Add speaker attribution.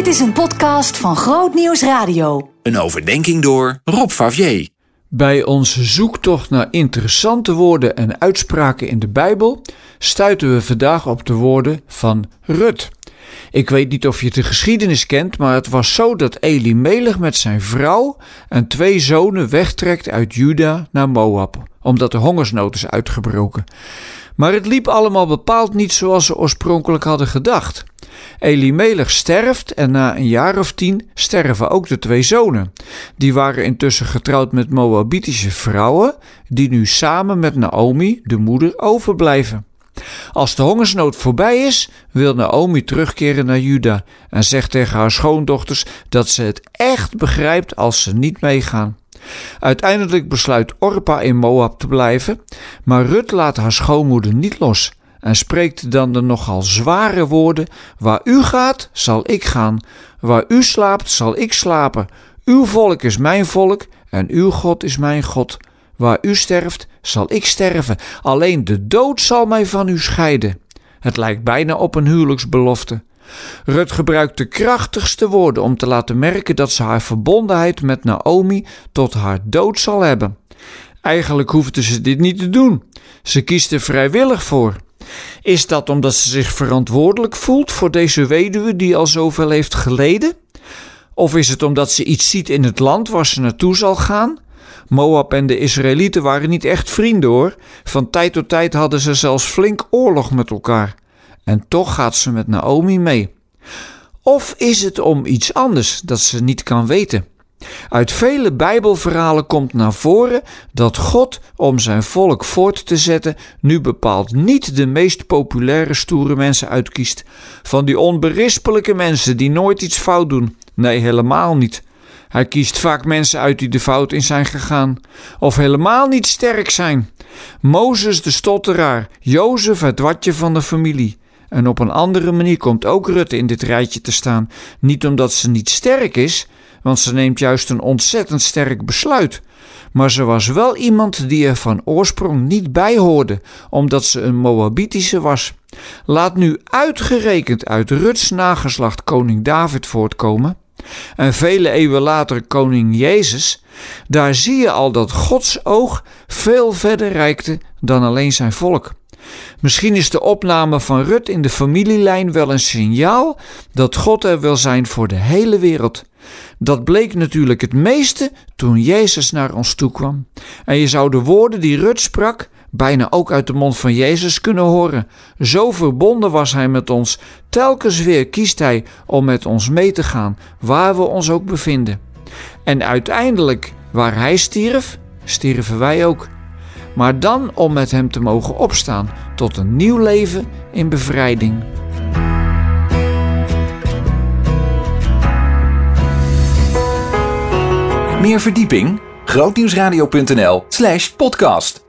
Speaker 1: Dit is een podcast van Groot Nieuws Radio.
Speaker 2: Een overdenking door Rob Favier.
Speaker 3: Bij onze zoektocht naar interessante woorden en uitspraken in de Bijbel stuiten we vandaag op de woorden van Rut. Ik weet niet of je de geschiedenis kent, maar het was zo dat Elimelech met zijn vrouw en twee zonen wegtrekt uit Juda naar Moab, omdat de hongersnood is uitgebroken. Maar het liep allemaal bepaald niet zoals ze oorspronkelijk hadden gedacht. Elimelech sterft en na een jaar of tien sterven ook de twee zonen. Die waren intussen getrouwd met Moabitische vrouwen, die nu samen met Naomi, de moeder, overblijven. Als de hongersnood voorbij is, wil Naomi terugkeren naar Juda en zegt tegen haar schoondochters dat ze het echt begrijpt als ze niet meegaan. Uiteindelijk besluit Orpa in Moab te blijven, maar Rut laat haar schoonmoeder niet los en spreekt dan de nogal zware woorden: Waar u gaat, zal ik gaan, waar u slaapt, zal ik slapen. Uw volk is mijn volk en uw God is mijn God. Waar u sterft, zal ik sterven. Alleen de dood zal mij van u scheiden. Het lijkt bijna op een huwelijksbelofte. Rut gebruikt de krachtigste woorden om te laten merken dat ze haar verbondenheid met Naomi tot haar dood zal hebben. Eigenlijk hoefde ze dit niet te doen. Ze kiest er vrijwillig voor. Is dat omdat ze zich verantwoordelijk voelt voor deze weduwe die al zoveel heeft geleden? Of is het omdat ze iets ziet in het land waar ze naartoe zal gaan? Moab en de Israëlieten waren niet echt vrienden hoor. Van tijd tot tijd hadden ze zelfs flink oorlog met elkaar. En toch gaat ze met Naomi mee. Of is het om iets anders dat ze niet kan weten? Uit vele Bijbelverhalen komt naar voren dat God, om zijn volk voort te zetten, nu bepaald niet de meest populaire stoere mensen uitkiest. Van die onberispelijke mensen die nooit iets fout doen. Nee, helemaal niet. Hij kiest vaak mensen uit die de fout in zijn gegaan, of helemaal niet sterk zijn. Mozes de stotteraar, Jozef het watje van de familie. En op een andere manier komt ook Rutte in dit rijtje te staan. Niet omdat ze niet sterk is, want ze neemt juist een ontzettend sterk besluit. Maar ze was wel iemand die er van oorsprong niet bij hoorde, omdat ze een Moabitische was. Laat nu uitgerekend uit Ruts nageslacht koning David voortkomen. En vele eeuwen later koning Jezus, daar zie je al dat Gods oog veel verder reikte dan alleen zijn volk. Misschien is de opname van Rut in de familielijn wel een signaal dat God er wil zijn voor de hele wereld. Dat bleek natuurlijk het meeste toen Jezus naar ons toe kwam. En je zou de woorden die Rut sprak bijna ook uit de mond van Jezus kunnen horen. Zo verbonden was hij met ons. Telkens weer kiest hij om met ons mee te gaan, waar we ons ook bevinden. En uiteindelijk, waar hij stierf, stierven wij ook maar dan om met Hem te mogen opstaan tot een nieuw leven in bevrijding.
Speaker 2: Meer verdieping? grootnieuwsradio.nl/podcast